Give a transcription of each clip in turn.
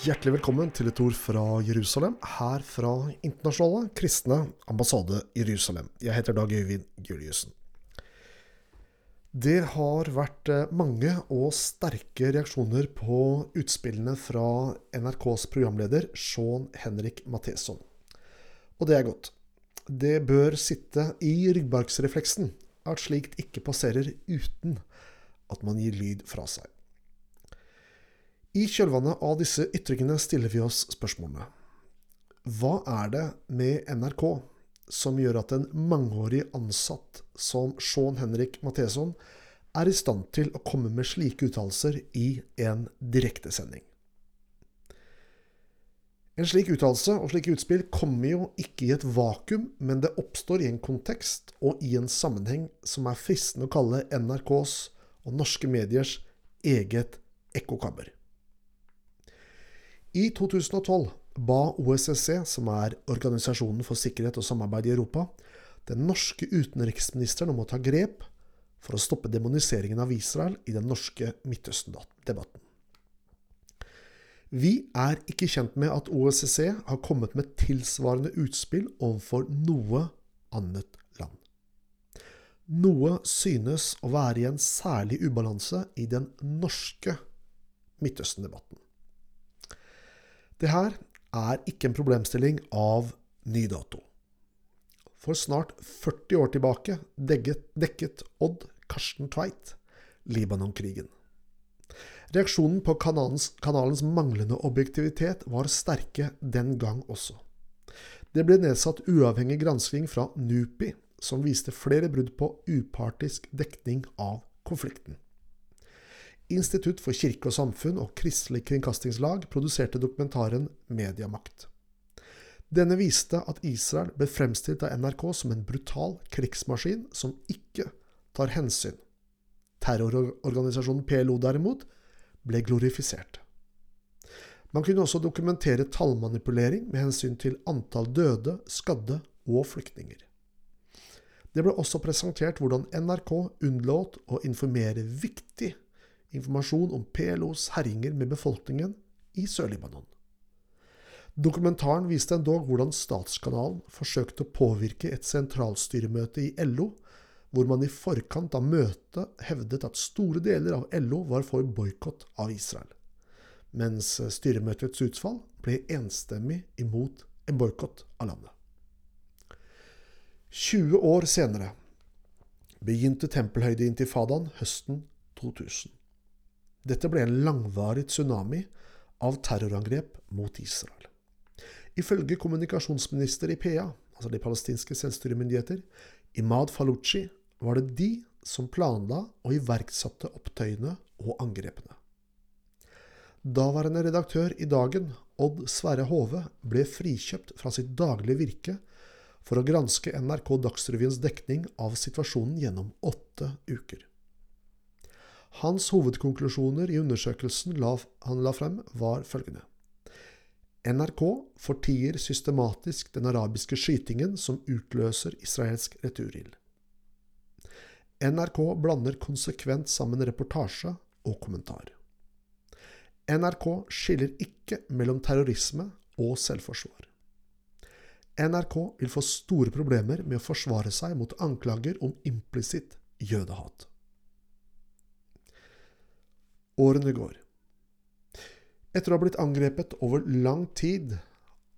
Hjertelig velkommen til et ord fra Jerusalem, her fra Internasjonale kristne ambassade Jerusalem. Jeg heter Dag Øyvind Juliussen. Det har vært eh, mange og sterke reaksjoner på utspillene fra NRKs programleder Sean Henrik Matheson. Og det er godt. Det bør sitte i ryggmargsrefleksen at slikt ikke passerer uten at man gir lyd fra seg. I kjølvannet av disse ytringene stiller vi oss spørsmålene. Hva er det med NRK som gjør at en mangeårig ansatt som Sean Henrik Matheson er i stand til å komme med slike uttalelser i en direktesending? En slik uttalelse og slike utspill kommer jo ikke i et vakuum, men det oppstår i en kontekst og i en sammenheng som er fristende å kalle NRKs og norske mediers eget ekkokammer. I 2012 ba OSSE, som er Organisasjonen for sikkerhet og samarbeid i Europa, den norske utenriksministeren om å ta grep for å stoppe demoniseringen av Israel i den norske Midtøsten-debatten. Vi er ikke kjent med at OSSE har kommet med tilsvarende utspill overfor noe annet land. Noe synes å være i en særlig ubalanse i den norske Midtøsten-debatten. Det her er ikke en problemstilling av ny dato. For snart 40 år tilbake dekket, dekket Odd Karsten Tveit Libanon-krigen. Reaksjonen på kanalens, kanalens, manglende objektivitet var sterke den gang også. Det ble nedsatt uavhengig gransking fra NUPI, som viste flere brudd på upartisk dekning av konflikten. Institutt for kirke og samfunn og Kristelig kringkastingslag produserte dokumentaren Mediamakt. Denne viste at Israel ble fremstilt av NRK som en brutal krigsmaskin som ikke tar hensyn. Terrororganisasjonen PLO derimot ble glorifisert. Man kunne også dokumentere tallmanipulering med hensyn til antall døde, skadde og flyktninger. Det ble også presentert hvordan NRK unnlot å informere viktig informasjon om PLOs herjinger med befolkningen i Sør-Libanon. Dokumentaren viste endog hvordan Statskanalen forsøkte å påvirke et sentralstyremøte i LO, hvor man i forkant av møtet hevdet at store deler av LO var for boikott av Israel, mens styremøtets utfall ble enstemmig imot en boikott av landet. 20 år senere begynte tempelhøydeintifadaen høsten 2000. Dette ble en langvarig tsunami av terrorangrep mot Israel. Ifølge kommunikasjonsminister i PA, altså de palestinske selvstyremyndigheter, Imad Falucci, var det de som planla og iverksatte opptøyene og angrepene. Daværende redaktør i Dagen, Odd Sverre Hove, ble frikjøpt fra sitt daglige virke for å granske NRK Dagsrevyens dekning av situasjonen gjennom åtte uker. Hans hovedkonklusjoner i undersøkelsen han la frem, var følgende. NRK fortier systematisk den arabiske skytingen som utløser israelsk returild. NRK blander konsekvent sammen reportasje og kommentar. NRK skiller ikke mellom terrorisme og selvforsvar. NRK vil få store problemer med å forsvare seg mot anklager om implisitt jødehat. Årene går. Etter å ha blitt angrepet over lang tid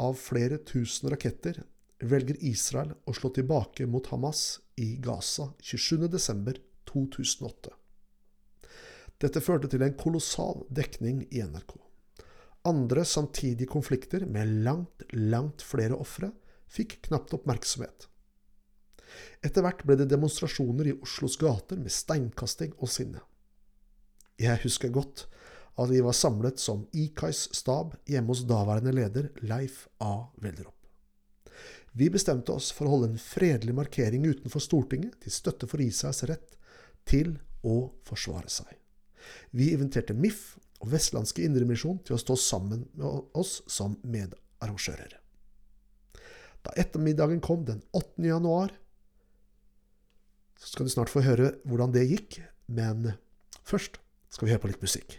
av flere tusen raketter, velger Israel å slå tilbake mot Hamas i Gaza 27.12.2008. Dette førte til en kolossal dekning i NRK. Andre samtidige konflikter med langt, langt flere ofre fikk knapt oppmerksomhet. Etter hvert ble det demonstrasjoner i Oslos gater med steinkasting og sinne. Jeg husker godt at vi var samlet som IKAIs stab hjemme hos daværende leder Leif A. Wellerup. Vi bestemte oss for å holde en fredelig markering utenfor Stortinget til støtte for Israels rett til å forsvare seg. Vi inviterte MIF og Vestlandske Indremisjon til å stå sammen med oss som medarrangører. Da ettermiddagen kom den 8. januar, så skal du snart få høre hvordan det gikk, men først skal vi høre på litt musikk.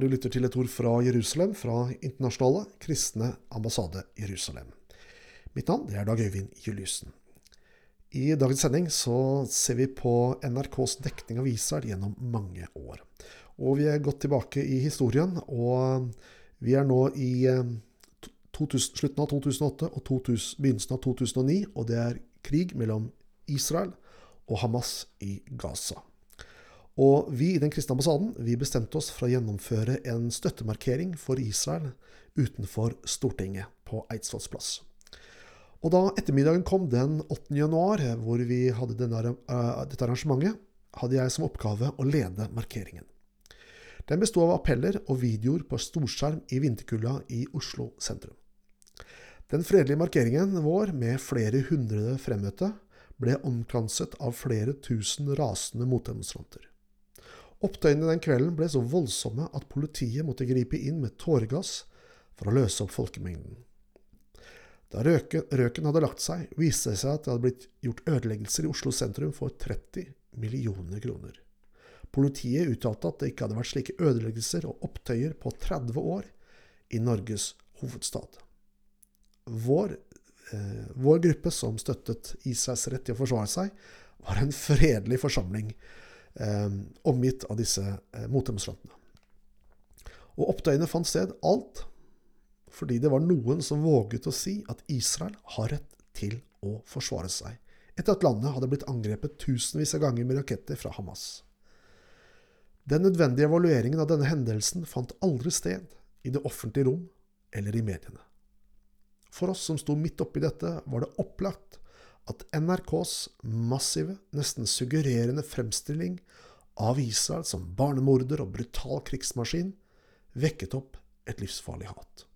Du lytter til et ord fra Jerusalem, fra Internasjonale kristne ambassade Jerusalem. Mitt navn er Dag Øyvind Juliussen. I dagens sending så ser vi på NRKs dekning av Israel gjennom mange år. Og vi er godt tilbake i historien, og vi er nå i 2000, slutten av 2008 og 2000, begynnelsen av 2009, og det er krig mellom Israel og Hamas i Gaza. Og vi i Den kristne ambassaden vi bestemte oss for å gjennomføre en støttemarkering for Israel utenfor Stortinget på Eidsvolls. Og da ettermiddagen kom den 8. januar, hvor vi hadde denne, uh, dette arrangementet, hadde jeg som oppgave å lede markeringen. Den besto av appeller og videoer på storskjerm i vinterkulda i Oslo sentrum. Den fredelige markeringen vår, med flere hundre fremmøtte, ble omkranset av flere tusen rasende motdemonstranter. Opptøyene den kvelden ble så voldsomme at politiet måtte gripe inn med tåregass for å løse opp folkemengden. Da røken, røken hadde lagt seg, viste det seg at det hadde blitt gjort ødeleggelser i Oslo sentrum for 30 millioner kroner. Politiet uttalte at det ikke hadde vært slike ødeleggelser og opptøyer på 30 år i Norges hovedstad. Vår, eh, vår gruppe som støttet Israels rett til å forsvare seg, var en fredelig forsamling omgitt av disse eh, motdemonstrantene. Og opptøyene fant sted alt fordi det var noen som våget å si at Israel har rett til å forsvare seg, etter at landet hadde blitt angrepet tusenvis av ganger med raketter fra Hamas. Den nødvendige evalueringen av denne hendelsen fant aldri sted i det offentlige rom eller i mediene. For oss som sto midt oppi dette, var det opplagt at NRKs massive, nesten suggererende fremstilling av Israel som barnemorder og brutal krigsmaskin vekket opp et livsfarlig hat.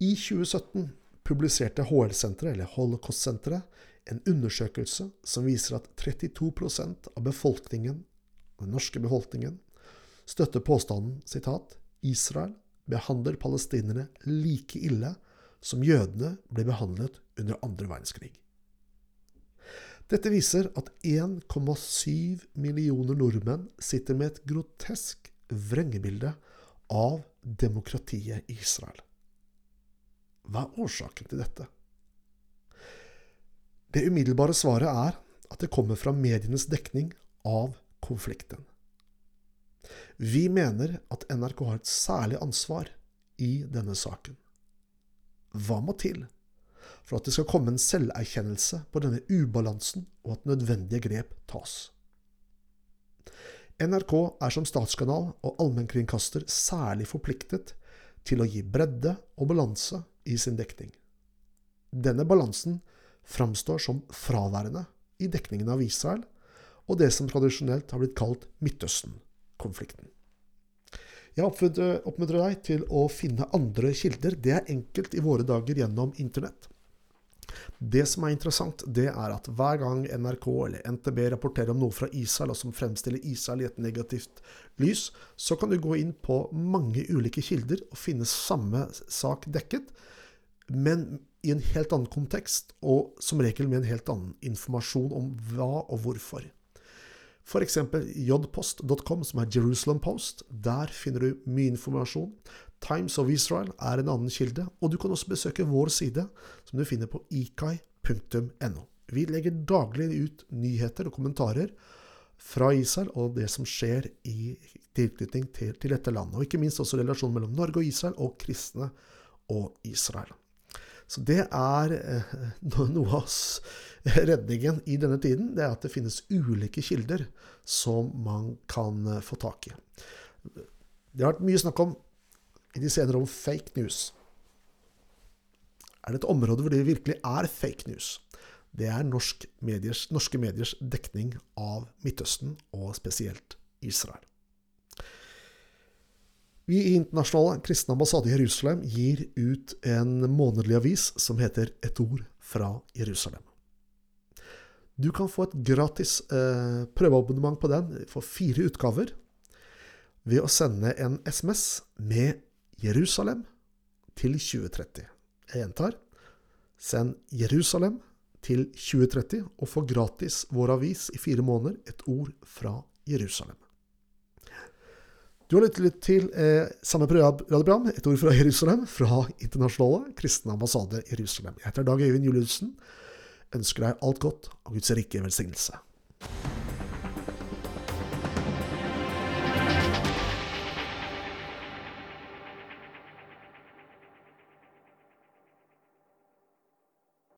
I 2017 publiserte HL-senteret, eller Holocaust-senteret, en undersøkelse som viser at 32% av befolkningen, den norske befolkningen støtter påstanden sitat, Israel behandler palestinere like ille som jødene ble behandlet under andre verdenskrig. Dette viser at 1,7 millioner nordmenn sitter med et grotesk vrengebilde av demokratiet i Israel. Hva er årsaken til dette? Det umiddelbare svaret er at det kommer fra medienes dekning av konflikten. Vi mener at NRK har et særlig ansvar i denne saken. Hva må til for at det skal komme en selverkjennelse på denne ubalansen, og at nødvendige grep tas? NRK er som statskanal og allmennkringkaster særlig forpliktet til å gi bredde og balanse i sin dekning. Denne balansen framstår som fraværende i dekningen av Israel og det som tradisjonelt har blitt kalt Midtøsten-konflikten. Jeg oppmuntrer deg til å finne andre kilder. Det er enkelt i våre dager gjennom Internett. Det som er interessant, det er at hver gang NRK eller NTB rapporterer om noe fra Israel, og som fremstiller Israel i et negativt lys, så kan du gå inn på mange ulike kilder og finne samme sak dekket, men i en helt annen kontekst, og som regel med en helt annen informasjon om hva og hvorfor. F.eks. jpost.com, som er Jerusalem Post. Der finner du mye informasjon. Times of Israel er en annen kilde, og du kan også besøke vår side, som du finner på ikai.no. Vi legger daglig ut nyheter og kommentarer fra Israel og det som skjer i tilknytning til, til dette landet. Og ikke minst også relasjonen mellom Norge og Israel, og kristne og Israel. Så det er eh, noe av redningen i denne tiden. Det er at det finnes ulike kilder som man kan eh, få tak i. Det har vært mye snakk om i de senere om fake news. Er det et område hvor det virkelig er fake news? Det er norsk mediers, norske mediers dekning av Midtøsten, og spesielt Israel. Vi i Internasjonale kristne ambassade i Jerusalem gir ut en månedlig avis som heter Et ord fra Jerusalem. Du kan få et gratis eh, prøveabonnement på den for fire utgaver ved å sende en SMS med Jerusalem til 2030. Jeg gjentar. Send Jerusalem til 2030 og få gratis vår avis i fire måneder, et ord fra Jerusalem. Du har lyttet til eh, samme radioprogram, Et ord fra Jerusalem, fra Internasjonale kristne ambassade Jerusalem. Jeg heter Dag Øyvind Juliussen. Ønsker deg alt godt og Guds rike velsignelse.